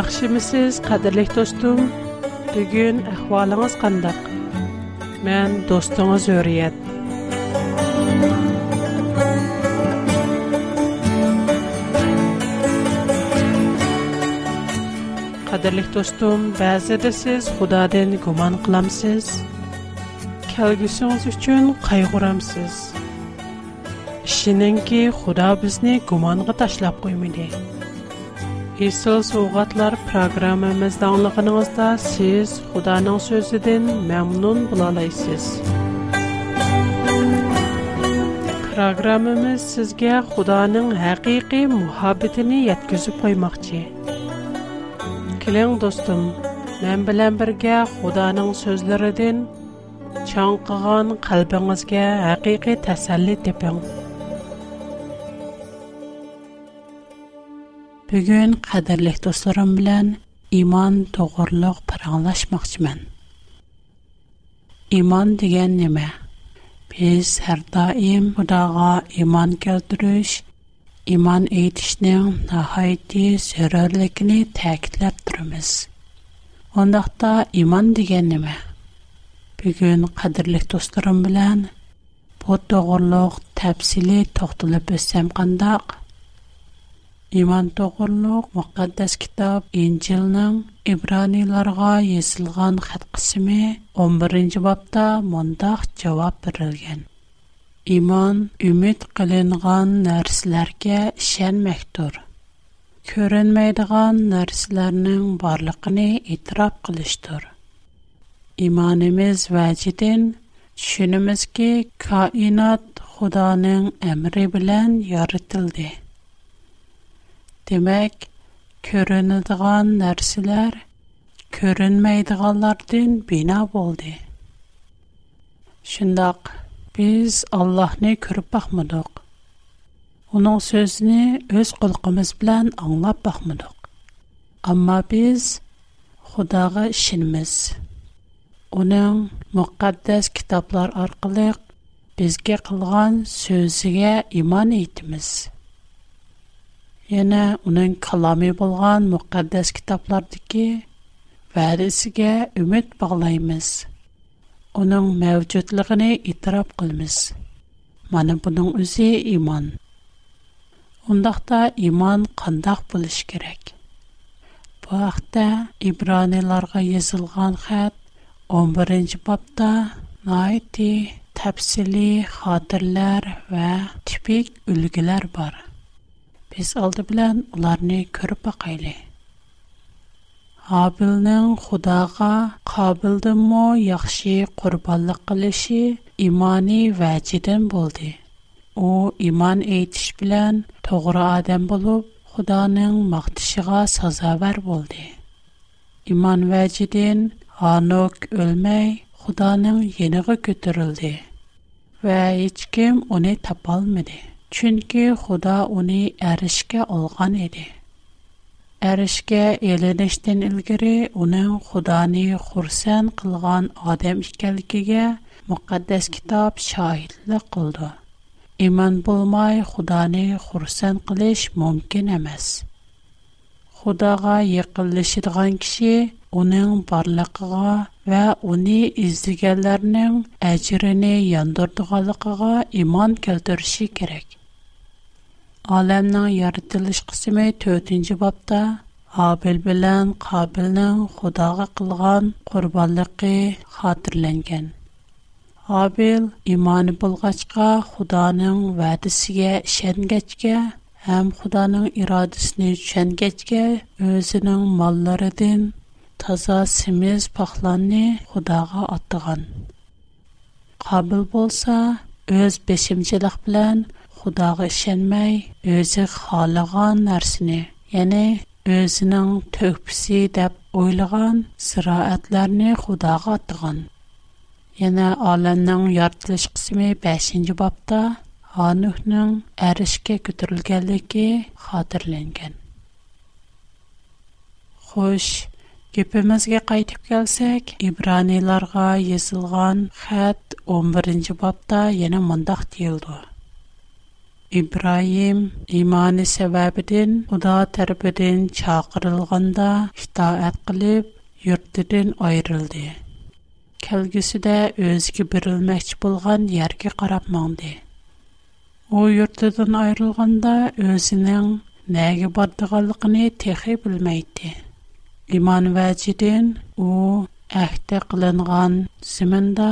Яхши мсез, кадрлык тустым. Бүген ахвалларыгыз кандай? Мен, достыгыз үрәет. Кадрлык тустым, бәзе дә сез Хүдадән гуман кылмасез. Келгесеңне чын кайгырамсыз. Ишененки, Хүда безне гуманга ташлап куймай Иссо сөүгәтләр программабыз даңлыгыңызда siz Худаның сөзидән мәмнун булалайсыз. Программабыз сезгә Худаның һәқиқи мәхәббәтен Yetkizip koymaqче. Киләң, дустым, мен белән бергә Худаның сүзләредән чаңкыган калбыгызга һәқиқи тасәлли тепең. Бүген қадірлі достарым белән иман, тогırlык параңлашмаҡчман. Иман дигән неме? Без һәр даим Будаға иман ҡэтерүш, иман әйтишнәң һайти сөрәлекне тәҡләп торамыҙ. Ондоҡта иман дигән неме? Бүген қадірлі достарым белән бу тогırlык тәфсиле тоҡтылып өҫсәм ҡандаҡ İman تو قلوق مقدس کتاب انجیل نم ابرانی qismi 11 خد قسمه امبارنج بابتا منطق جواب برگن ایمان امید قلنگان نرس لرگه شن مختور کردن میدان نرس لرنم بالق نه اتراب قلشتر ایمان Демәк, көрінідіған нәрсілер көрінмейдіғалардың бина болды. Шындақ, біз Аллахны көріп бақмадық. Оның сөзіні өз құлқымыз білән аңлап бақмадық. Амма біз Құдағы ішініміз. Оның мұқаддәс кітаплар арқылық бізге қылған сөзіге иман Яна уның каламы булган мөхәддәс китаплардагы вәрисегә үмид баглаймыз. Уның мәвҗүдлыгын итраф кылмыз. Мана буның үзе иман. Ундакта иман кандак булыш кирәк. Бу вакытта Ибраниларга язылган хат 11нче бапта найти тәфсилий хатирләр ва типик үлгеләр бар biz алды белән уларны күреп бакайлы. Абилнең Худага кабылдымы яхшы курбанлык кылышы иманы вәҗидән булды. У иман әйтүш белән тугры адам булып, Худаның мактышыга сазавар булды. Иман вәҗидән анук өлмәй, Худаның яныга көтерилде. Вә һеч кем аны тапалмады. Чөнки Худа уни әришке алган иде. Әришке еленештен илгәре уның Худаны хурсан кылган адам икәнлегегә мөхәддәс китап шаһидлык кылды. Иман булмай Худаны хурсан кылыш мөмкин эмас. Худага якынлашырган кеше уның барлыгыга ва уни издигәнләрнең әҗрене яндырдыганлыгыга иман келтерүше кирәк. Alämnä yarytılış kısmä 4-nji babta Habil bilen Qabilni Hudağa kılğan qurbanlygy hatırlangan. Habil iman bulgaçqa, Hudaning wädisiga şängäçke, hem Hudaning iradasyny şängäçke özüning mallarından taza simiz paxlanı Hudağa atdyğan. Qabil bolsa öz besimçilik bilan Худага ишенмей, өзі халыған нәрсіне, яны өзінің төкпісі деп ойлыған сыраэтлеріне Худага атыған. Яны аланның яртылыш қысымы 5-нчі бапта Ханухның әрішке күтірілгәлігі хатырленген. Хош, Кепемезге кайтып келсек, Ибраниларга язылган хат 11-нче бапта яна Ibrahim imane sebabiten Oda tarapeden çaqyrylganda îtaat qılıp ýurtdan ayrıldı. Kelgisi de özki birilmekç bolgan ýerki qarapmangdy. O ýurtdan ayrylganda özüniň näge bar dygandygyny tehe bilmeýdi. Imanowyç ýetende o ähde kılynan siminde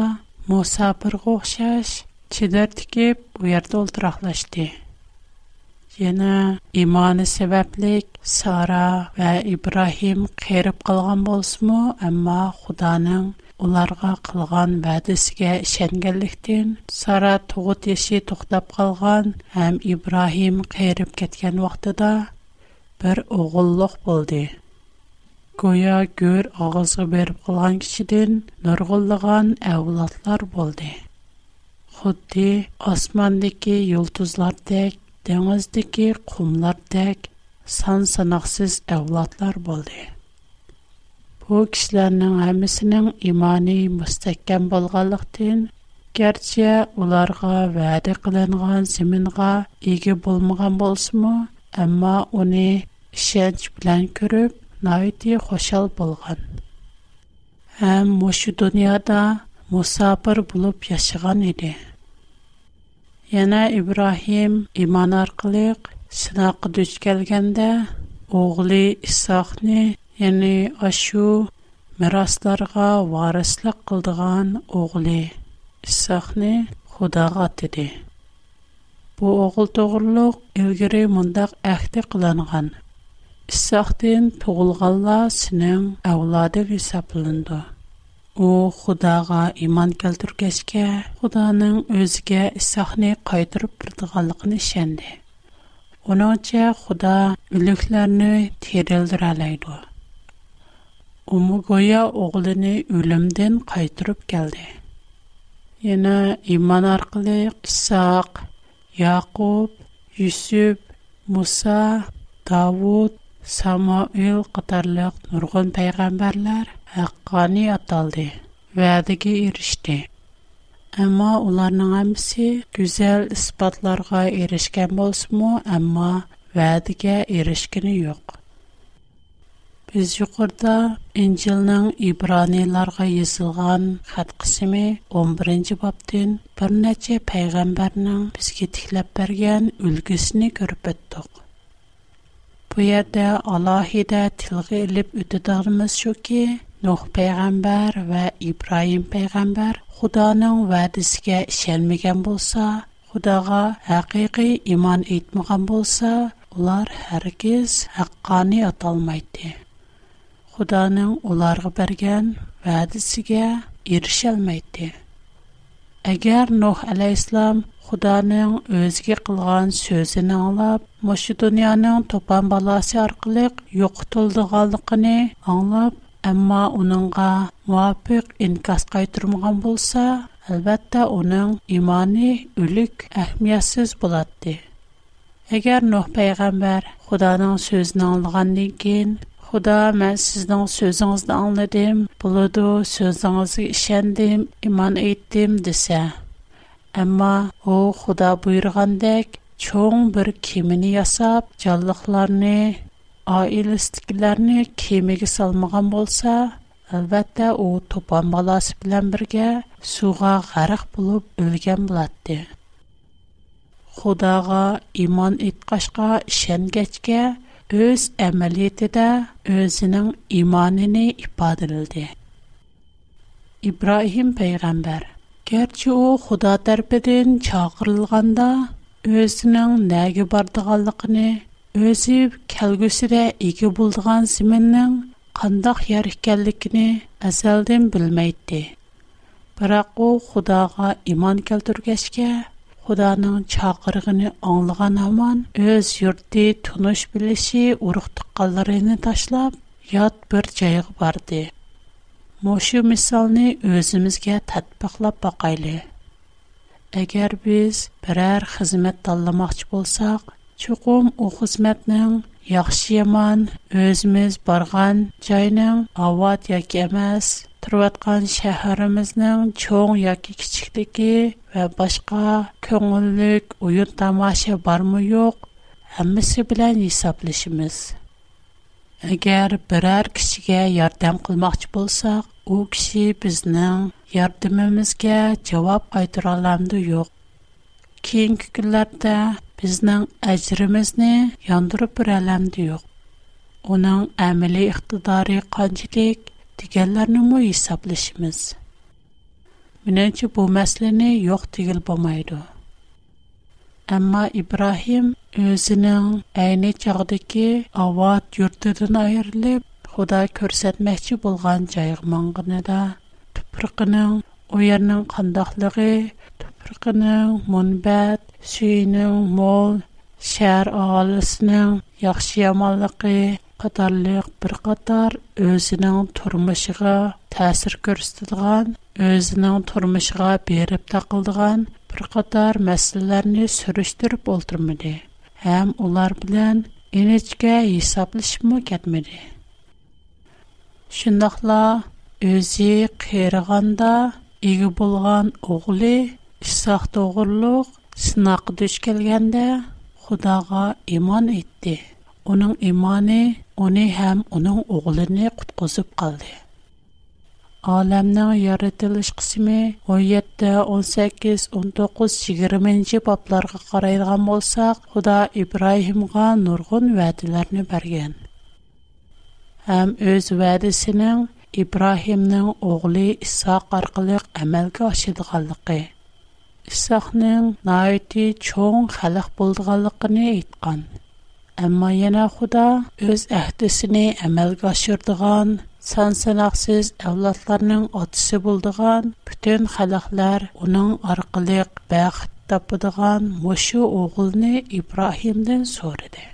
Moosa pyrga hoşşaş Шидар тікіп, у ярды ол трахлашди. Йена иманы себаблик Сара ва Ибрахим кейріп қалған болс му, амма Худаның оларға қалған вадисіге шенгэллихтін, Сара туғу теши туқтап қалған, ам Ибрахим кейріп кеткен вақтада бір оғылық болди. Гоя гюр ағызы беріп қалан кишидин خودی آسمان دیگر یلتوز لر دک دنیز دیگر قم لر دک سان سنخسیز اولاد لر بوده. پوکش لرن همسن ایمانی مستکم بالغالختن کرچه اولارگا ورق لرن زمینگا یک بول مگم بسم، اما اونی شنج بلن کرپ نایتی خوشال Яна Ибрахим иман аркылык сынак дүч келгәндә оглы Исахны, яни Ашу мирасларга варислык кылдыган оглы Исахны Худага тиде. Бу огыл тогырлык илгәре мондак әхте кыланган. Исахтен тугылганлар синең авлады гысаплынды. О, Худага иман келтүргәчкә, Худаның өзгә исәхне кайтырып бердигәнлыгын ишенде. Оныңчә Худа үлекләрне терелдер алайды. Умугоя оглыны үлемдән кайтырып келді. Яна иман арқылы Құсақ, Яқуб, Юсуп, Муса, Давуд, Samuel qatarlıq nurgun peyğəmbərlər haqqani ataldı, vədəgə erişdi. Amma onların hamısı gözəl isbatlarga erişkən bolsunmu, amma vədəgə erişkini yox. Biz yuqurda İncilning İbranilarga yazılgan xat qismi 11-ci babdan bir neçə peyğəmbərnin bizə tikləb bergen ülgüsünü görüb Бу ярдә алаһидә тилгә илеп үтәдәрмиз шуки, Нух пәйгамбәр ва Ибраһим пәйгамбәр Худоның вәдисегә ишәлмәгән булса, Худога хакыйкы иман итмәгән булса, улар һәркез хаққаны аталмайды. Худоның уларга бергән вәдисегә ирешәлмәйди. Әгер Нох а. Ислам Худаның өзге қылған сөзіні анлап, Мошидунияның топан баласи арқылық йоқтулды ғалдықыни анлап, амма уныңға муапик инкас қайтурмған болса, әлбәтті уның имани, үлік, ахмиясыз боладды. Әгер Нох пайғамбар Худаның сөзіні xudo man sizning so'zingizni angladim bo'ladi so'zingizga ishondim iymon etdim desa ammo u xudo buyurgandek cho'ng bir kemini yasab jonliqlarni oilasidagilarni kemaga solmagan bo'lsa albatta u to'pon bolasi bilan birga suvga g'arq bo'lib o'lgan bo'ladi xudoga iymon etqashqa ishongachga Өз әмәле дә өзенең иманене ифа ды. Ибраһим пәйгамбер керчу Худа төрпеген чакырылганда өзенең нәгә бардыгынлыкны, өсеп калгысы дә ике булдыган сименнең кандак яригкәнлекне әзелдән белмәйт и. Һәр аку иман кертүгә Қуданын чакырыгыны аңлыға аман, өз юрдді түнуш біліші урухты қаларыни ташлап яд бір чайығ барды. Мошу мисалны өзімізге татпықлап бағайли. Әгер біз бір-әр хызмэт таламахч болсақ, чукум о хызмэтнің яхшы яман өзіміз барған чайның авад яг turayotgan shaharimizning cho'ng yoki kichikligi va boshqa ko'ngillik o'yin tomosha bormi yo'q hammasi bilan hisoblashimiz agar biror kishiga yordam qilmoqchi bo'lsak u kishi bizning yordamimizga javob qaytara olamdi yo'q keyingi kunlarda bizning ajrimizni yondirib beralamdi yo'q uning amaliy iqtidori qanchalik дигәнләрне мо исәплешмиз. Менәчә бу мәсьәләне юк дигел булмайды. Әмма Ибрахим өзенең әйне чагыдагы ават йортыдан айырылып, Худа күрсәтмәкче булган җайык маңгына да тупрыкның у ярның кандахлыгы, тупрыкның мөнбәт, сүйенең мол, шәһәр агылысының яхшы قطارلیق بر قطار از نان ترمشگا تاثیر کردستگان از نان ترمشگا بیرب تقلدگان بر قطار مسائلی سرچشتر بولتر میده هم اولار بدن این چکه یسابلش مکت میده شنخلا ازی خیرگاندا ایگبولگان اغلی سخت اغلق سنقدش کلگنده خداگا ایمان уни hem унуң ұғлыни құт-ғозып қалды. Ааламның яридилыш 17, 18, 19, 20-ci bablarga qaraylgan bolsaq, huda Ibrahimga nurgun vadi-larni Hem öz vadisinin Ibrahimnin ұғli Issa qargiliq amalgi axshidqalliqi. Issaqnin naiti chon xalag buldiqalliqini itqan. Әмма яна Худа үз әхтисене әмәлгә ашырдыган, сан санаксыз авлатларның атысы булдыган, бүтән халыклар уның аркылык бәхт тапыдыган мошу оғылны Ибрахимдан сорыды.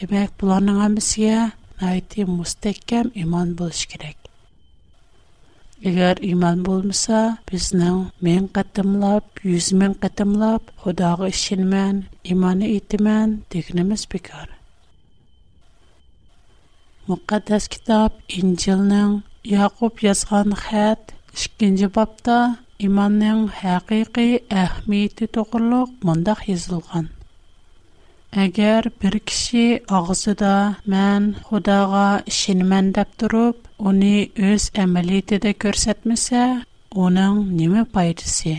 Демәк, бұларның әмісіге найты мұстеккәм иман болыш керек. Егер иман болмаса, бизнең мен кәтемләп, 100 мен кәтемләп, Худога ишенмән, иманы итмән дигнемиз бекар. Мукаддас китап Инҗилнең Якуб язган хат 2нче бабта иманның хакыйкый әһмияте тугрылык монда язылган. Әгәр бер кеше агысында мен Худага ишенмен дип турып, уни үз әмелиетедә күрсәтмәсә, униң ниме файдасы?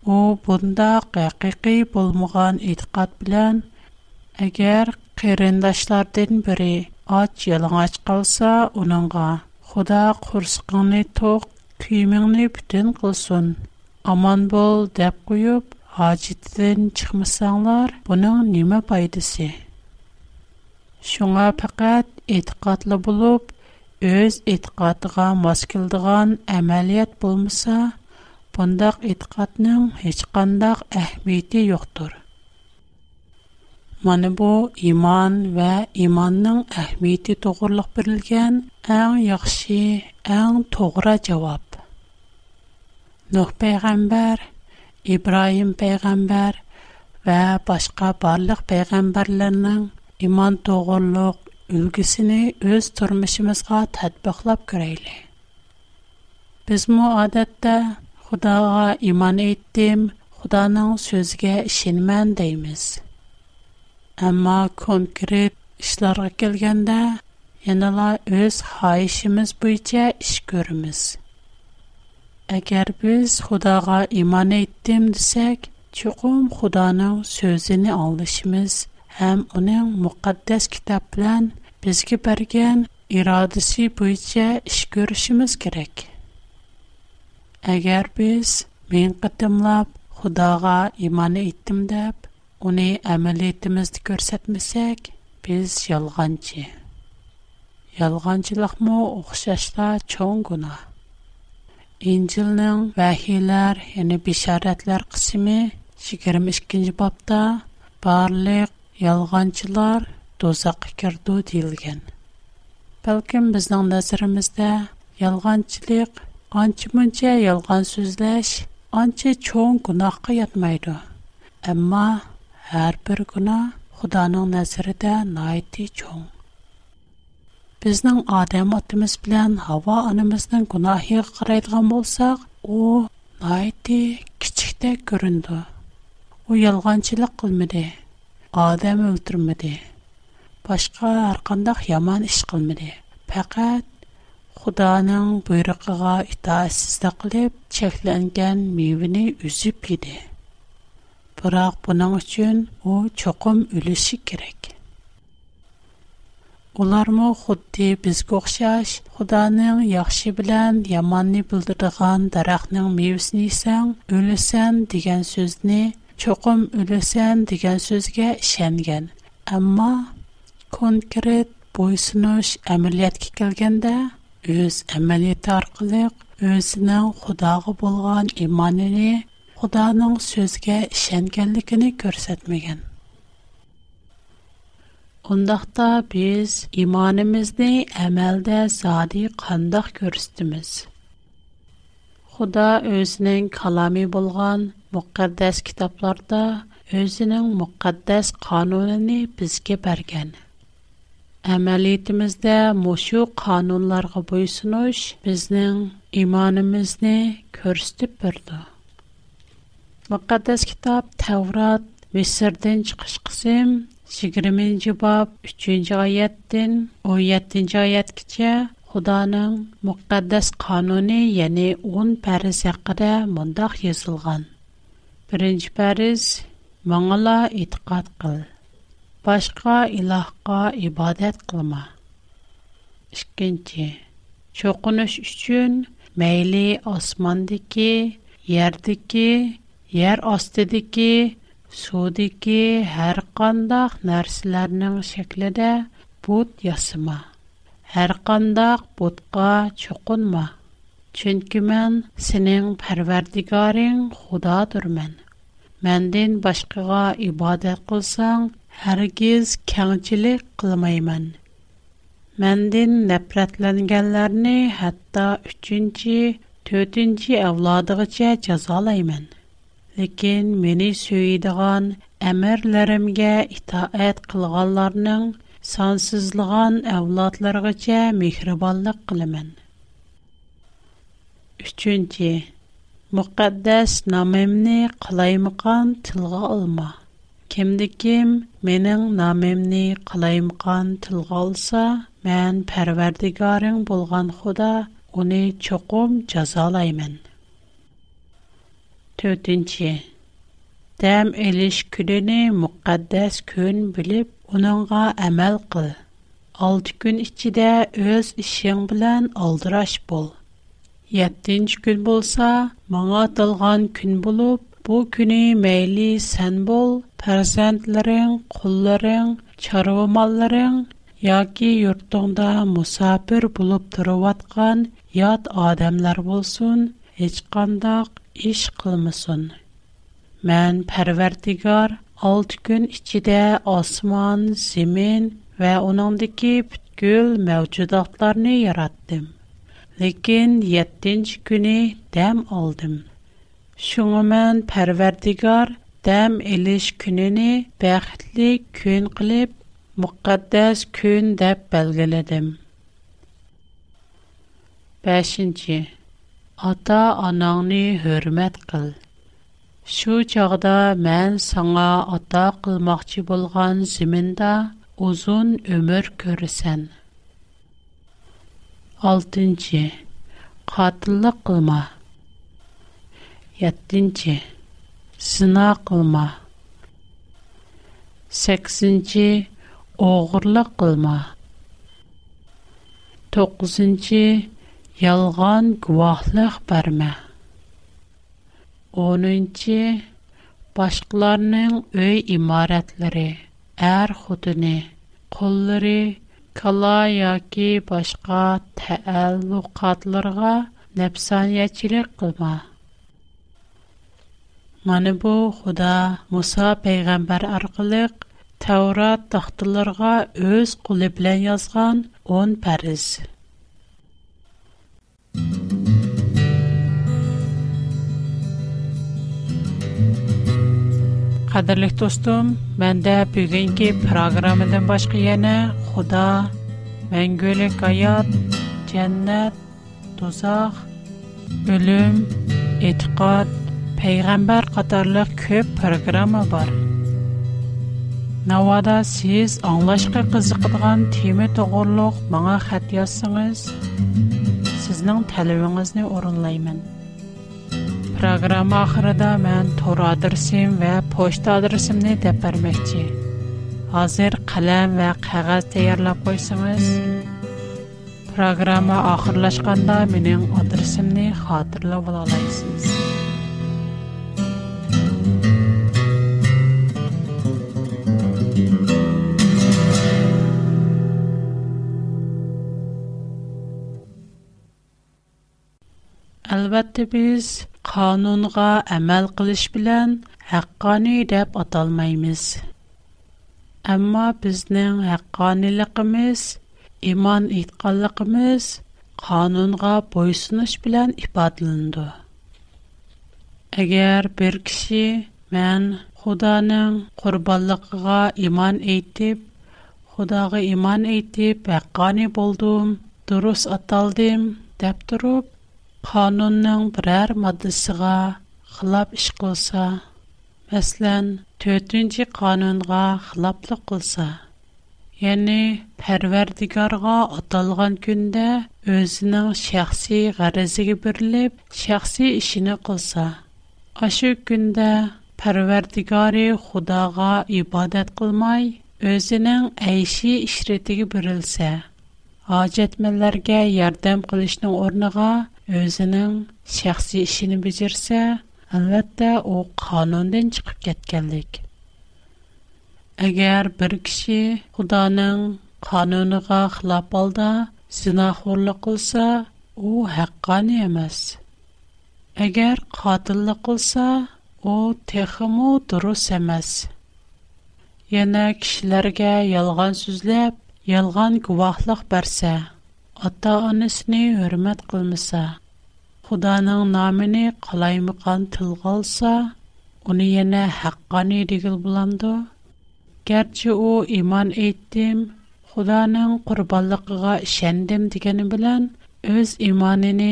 У бунда гакыйкы булмаган итиқат белән, әгәр керендәшләрнең бере ач ялың ач калса, униңга Худа курсыкны тоқ, кимгәне бүтән кылсын, аман бол деп куып Аҗиттен чыкмасаңнар, буның нима файдасы? Шунга факат иттикатьле булып, үз иттикатына маскылдыган әмалият булмаса, бундак иттикатьнең هیچқандай әһәмияте юктур. Менә бу иман ва иманның әһәмияте турылык бирелгән әм яхшы, әм тугра җавап. Нух пәйгамбәр İbrahim peyğəmbər və başqa barlıq peyğəmbərlərin iman toğurluq ülgüsünü öz turmuşumuzğa tətbiqləb görəyli. Biz mu adətdə Xudaya iman etdim, Xudanın sözünə işinmən deyimiz. Amma konkret işlərə gəlgəndə yenə öz xahişimiz bu iş görürüz. Әгәр без Худага иман әйттем дисәк, чукум Худаның сөзенә алышмыз һәм аның мөхәддәс китап белән безгә бергән ирадысы буенча эш күрешмиз кирәк. Әгәр без мен кытымлап Худага иман әйттем дип, аны әмәлиятымызны күрсәтмәсәк, без ялганчы. Ялганчылыкмы оқшашта чоң İncilнәң вахиләр, яны бишарәтләр قسمы 22нҗи бабында барлык ялганчылар тозакка керде диилгән. Бәлки безнең názрымызда ялганчылык, анчы-мунча ялган сүзләш, анча чөнг кунакка ятмады. әмма һәр бер гына Худаның názрында найты чөнг Біздің адам атымыз білян хава анымыздың кунахи қарайдығам болсақ, о, наитті кичікті көрінду. О, елганчылық қылмиди, адам өлтірмиди, башқа арқандық яман іш қылмиди. Пақат, худаның бұйрықыға іта сізді қылеб, чехленген мивіни өзіп кейді. Бырақ, бұнан үшін о, чоқым өліші керек. Олармы худди бізгі оқшаш, худаның яхши білян, яманни бұлдырдыған дарахның мевісіні сән, өлісән деген сөзіні, чоқым өлісән деген сөзге шенген. Амма конкрет бойсыныш әмірлет кекелгенде, үз әмірлет арқылық, өзінің худағы болған иманыны, худаның сөзге шенгенлікіні көрсетмеген. Құндақта біз иманымызды әмәлді зады қандақ көрістіміз. Худа өзінің қалами болған мұқаддәс китапларда өзінің мұқаддәс қануныны бізге бәрген. Әмәлетімізді мұшу қанунларға бойсыныш біздің иманымызды көрістіп бірді. Мұқаддәс кітап Тәурат, Мисірден чықыш қысым, Сигиримин чи баб 3-нч айаттин 17-нч айат кице Худанын мукаддас кануни 10-н пэріз яқыра мандах 1-нч пэріз маңала ітқат қыл. Башка илахка ібадет қылма. 2-нч. Чо кунуш үшчын мейли османды ки, ерді асты Судики һәр кандак нәрсәләрнең шәкледә бут ясама. Һәр кандак бутка чукынма. Чөнки мен синең Пәрвәрдигарың Худадырмын. Мәндән башкага ибадат кылсаң, һәргиз кәңчилек кылмаймын. Мәндән нәфрәтләнгәннәрне хәтта 3нче, 4нче авладыгыча җәзалаймын. Ләкин мине сөйдегән әмерләремгә итаәт кылганларның сансызлыгын әвлатларыгычә мехрибанлык кылымын. 3-нче. Мөхәддәс намемне кылаймыкан тилга алма. Кемди ким менин намемни кылаймкан тилга алса, мен парвардигарың булган Худа уни чоқум жазалаймын. تۆتىنچى دەم ئېلىش كۈنىنى مۇقەددەس күн بىلىپ ئۇنىڭغا ئەمەل қыл. ئالتە күн ئىچىدە ئۆز ئىشىڭ بىلەن алдыраш بول يەتتىنچى كۈن بولسا ماڭا тылған كۈن بولۇپ бу كۈنى مەيلى سەن بول پەرزەنتلىرىڭ قۇللىرىڭ چارۋا ماللىرىڭ ياكى يۇرتۇڭدا مۇساپىر بولۇپ яд يات ئادەملەر بولسۇن ھېچقانداق iş qılmasın. Mən Pərverdigar 6 gün içində osman, zemin və onundakı bütkül mövcudatlarını yaratdım. Lakin 7-ci günü dəm aldım. Şuna mən Pərverdigar dəm eliş gününü bəxtli gün qılıb müqəddəs gün deyə bəlgələdim. 5. ата анаңны хөрмәт кыл. Шу чагда мен саңа ата кылмакчы булган зиминдә узун өмөр көрсән. 6-нче. Катылык кылма. 7-нче. Сына кылма. 8-нче. Огырлык кылма. 9 ялган гувахлык барма 10 башкаларның үй имиратлары әр худне, куллары, кала яки башка тәәल्लукатларга нәфсани ячлек кыба. Мен бу Худа Муса пәйгамбер аркылы Таврот тахтларыга үз кулы 10 пәрис. Қадырлық достым, мәндә бүгінгі программадан башқа яна Худа, мәңгілік аят, жәннәт, тозақ, өлім, етіқат, пейғамбар қатарлық көп программа бар. Навада сіз аңлашқа қызықыдған теме тұғырлық маңа қәт نن تلویزیون از Программа اون لایمن. پروگرام آخر دا من تور آدرسیم و پست آدرسیم نی دپر میکی. آذر قلم و قعد تیار Әлбәтте без канунга әмәл кылыш белән хаккани дип аталмайбыз. Әмма безнең хакканиликмиз, иман иткәнлекмиз канунга буйсыныч белән ифатланды. Әгәр бер кеше мен Худаның курбанлыгыга иман әйтеп, Худага иман әйтеп, хаккани булдым, дөрес аталдим дип торып, Qanunning parvardodisiga xilof ish qilsa, masalan, 4-qonunga xiloflik qilsa, ya'ni harvar digarga atalgan kunda o'zining shaxsiy qarziga bुरilib, shaxsiy ishini qilsa, o'sha kunda parvardigar Xudoga ibodat qilmay, o'zining ayishi ishretiga bुरilsa, hojatmalarga yordam qilishning o'rniga Өзінің сәқси ішіні бізірсе, әлбәтті о қануынден чықып кеткелдік. Әгер бір кіші құданың қануыныға қылап алда, зіна құрлы қылса, о әққаны емес. Әгер қатылы қылса, о текімі дұрыс емес. Ені кішілерге елған сүзіліп, елған күвақлық бәрсе, ата анысыны өрмет қылмыса. Худаның намыны қалаймыған тылғалса, оны ене хаққаны дегіл бұланды. Герчі о иман еттім, Худаның құрбалықыға шәндім дегені білән, өз иманыны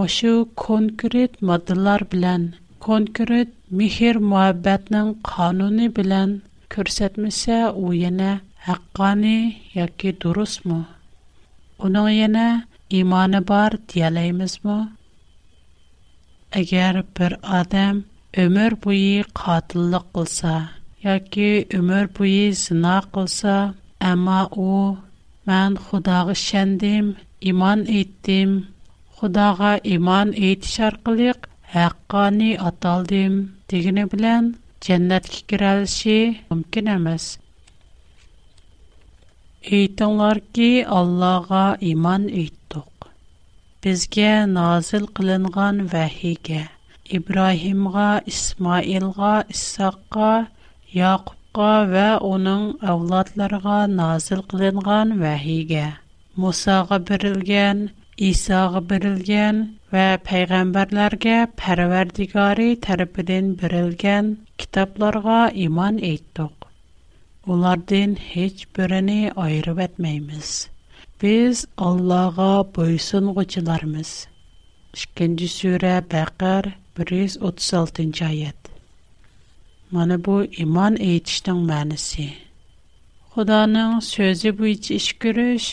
мошу конкурет мадылар білән, конкурет михир муаббәтнің қануны білән көрсетмесе о ене хаққаны яки дұрыс му? Оның ене иманы бар дияләйміз му? Әгәр бер адам өмөр буе катыллык кылса, яки өмөр буе сына кылса, әмма у мен Худага ишендим, иман иттим, Худага иман итиш аркылык хаккани аталдым дигене белән дженнетке киралышы мөмкин эмес. Әйтәләр ки, Аллага иман иттек. Bizge nazil kılınğan vahiyge, İbrahimğa, İsmailğa, İsağa, Yaqubğa və onun avladlırğa nazil kılınğan vahiyge, Musağa birilgen, İsağa birilgen və peygambarlarga perwerdigari tarbiyen birilgen kitablarga iman etdik. Ulardan hiç bireniy ayırıp etmeyiz. Biz Аллаға бойсын ғучыларымыз. 2-нче сүре Бәкер 136-нчы аят. Мана бу иман әйтүнең мәнисе. Худаның сөзе буенча эш күреш,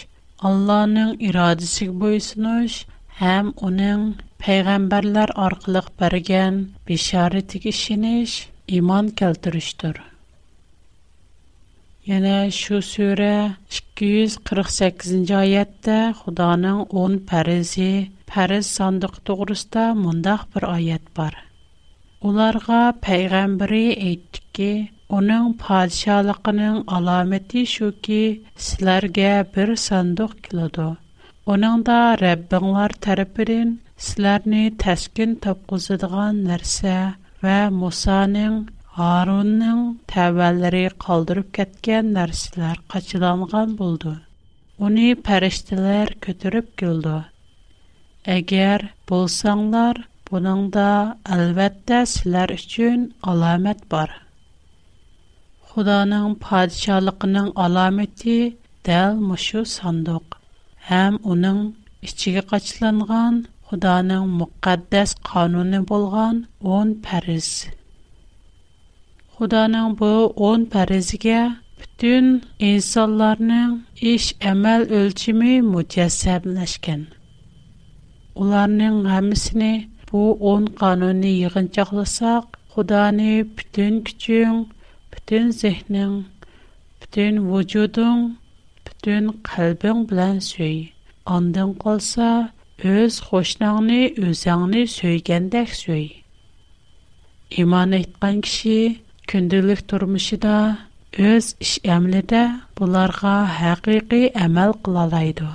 Алланың ирадәсе буенча һәм аның пәйгамбәрләр аркылы бергән бишарәтиге иман Яна шу сура 248-нче аятта Худоның 10 парези, паре сандыгы турыста монда бер аят бар. Уларга пайгамбэри әйткә ки, "Уның падишалыгының аламәте шу ки, силәргә бер сандық килә дә. Унда Рәббңнар тәрефен силәрне тәскин тоткызыдган нәрсә ва Мусаның Harun'un təvəlləri qaldırıb kətkən nərsələr qaçılanqan buldu. Onu pərəştələr kötürüb güldü. Əgər bulsanlar, bunun da əlbəttə sələr üçün alamət bar. Xudanın padişalıqının alaməti dəl məşu sandıq. Həm onun işçi qaçılanqan, Xudanın müqqəddəs qanunu bolğan 10 pəriz. Худаның бу 10 фаризгә бүтән инсанларның эш әмәл өлчиме мутәсәбләшкән. Уларның һәммәсенә бу 10 канунны йыгынчакласак, Худаны бүтән күчең, бүтән зехнең, бүтән вujudың, бүтән калбың белән сөй. Андан калса, өз хошнаңны, үзеңне сөйгәндәк сөй. Иман кеше Күнділік турмыши өз іш әмлі де бұларға хақиқи әмэл қылалайды.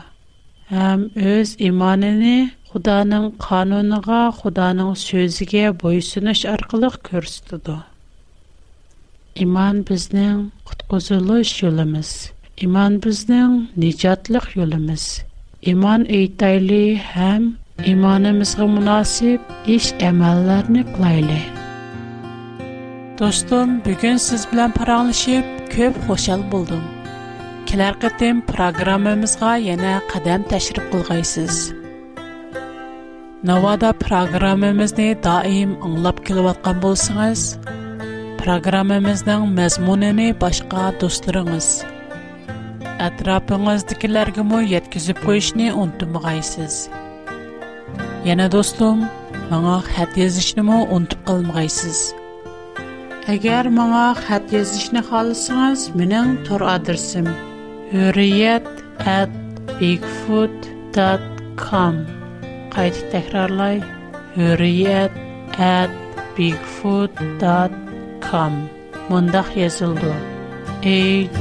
Хэм өз иманіни худаның қануныға, худаның сөзіге бойсуны шарқылық көрсудуду. Иман біздің қыткозылу үш үліміз, иман біздің ниджатлық үліміз. Иман үйттайли хэм иманымызға мунасиб іш әмэлләрні қылайли. Dostum, bugün siz bilen paranlaşıp, köp hoşal buldum. Kiler kıtım programımızda yine kadem təşrib kılgaysız. Navada programımızda daim anlap kilu atkan bulsunuz. Programımızdan mezmunini başqa dostlarınız. Etrafınızdakiler gümü yetkizip bu işini Yine dostum, bana hət yazışını unutmu Әгәр маңа хат язышны халысыңыз, менің тор адресім үрият at bigfoot.com Қайты тәкрарлай, үрият at bigfoot.com Мұндақ езілді. H-U-R-I-Y-E-T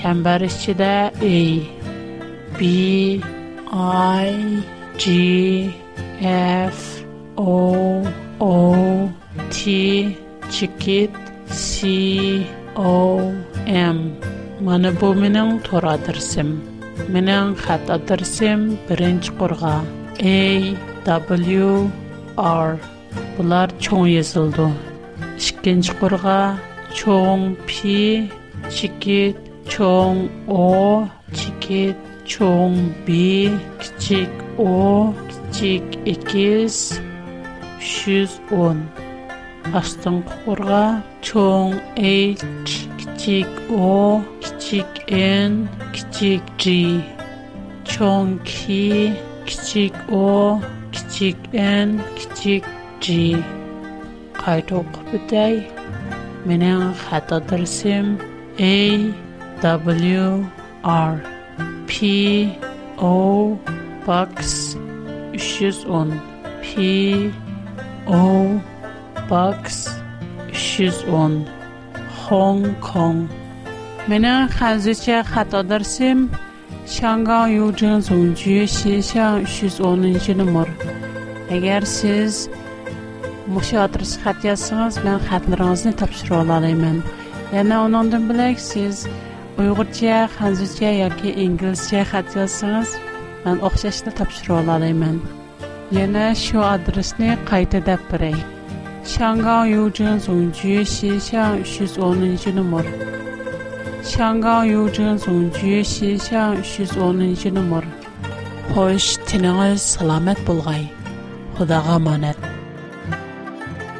Чәмбәрісчі де a b o I G F O O T T C O M Mana bu mening tor adresim. Mening xat adresim 1-qurg'a A W R Bular чоң yozildi. 2-qurg'a чоң P Чикит cho'ng O Чикит чоң Б, кичик О, кичик Икес, 310. Астын құрға чоң H, кичик О, кичик N, кичик G. Чоң К, кичик О, кичик N, кичик G. Қайту құпыдай. Менің хат адресім A, W, R. PO Box 310 PO Box 310 Hong Kong Meni hanzicha xat adresim Shangang Yujin Zongju Xinxiang 310 nomer. Agar siz mushu adres xat yozsangiz, men xatlaringizni topshira olaman. Yana onundan bilak siz uyg'urcha hanzuzcha yoki inglizcha xat yozsangiz man o'xshashni topshirib olalayman yana shu adresni qayta deb beray shangang yujin zungji shishan uch yuz o'ninchi nomer shangang yujin zungji shishan uch yuz o'ninchi nomer xo'sh tiningiz salomat bo'lg'ay xudoga omonat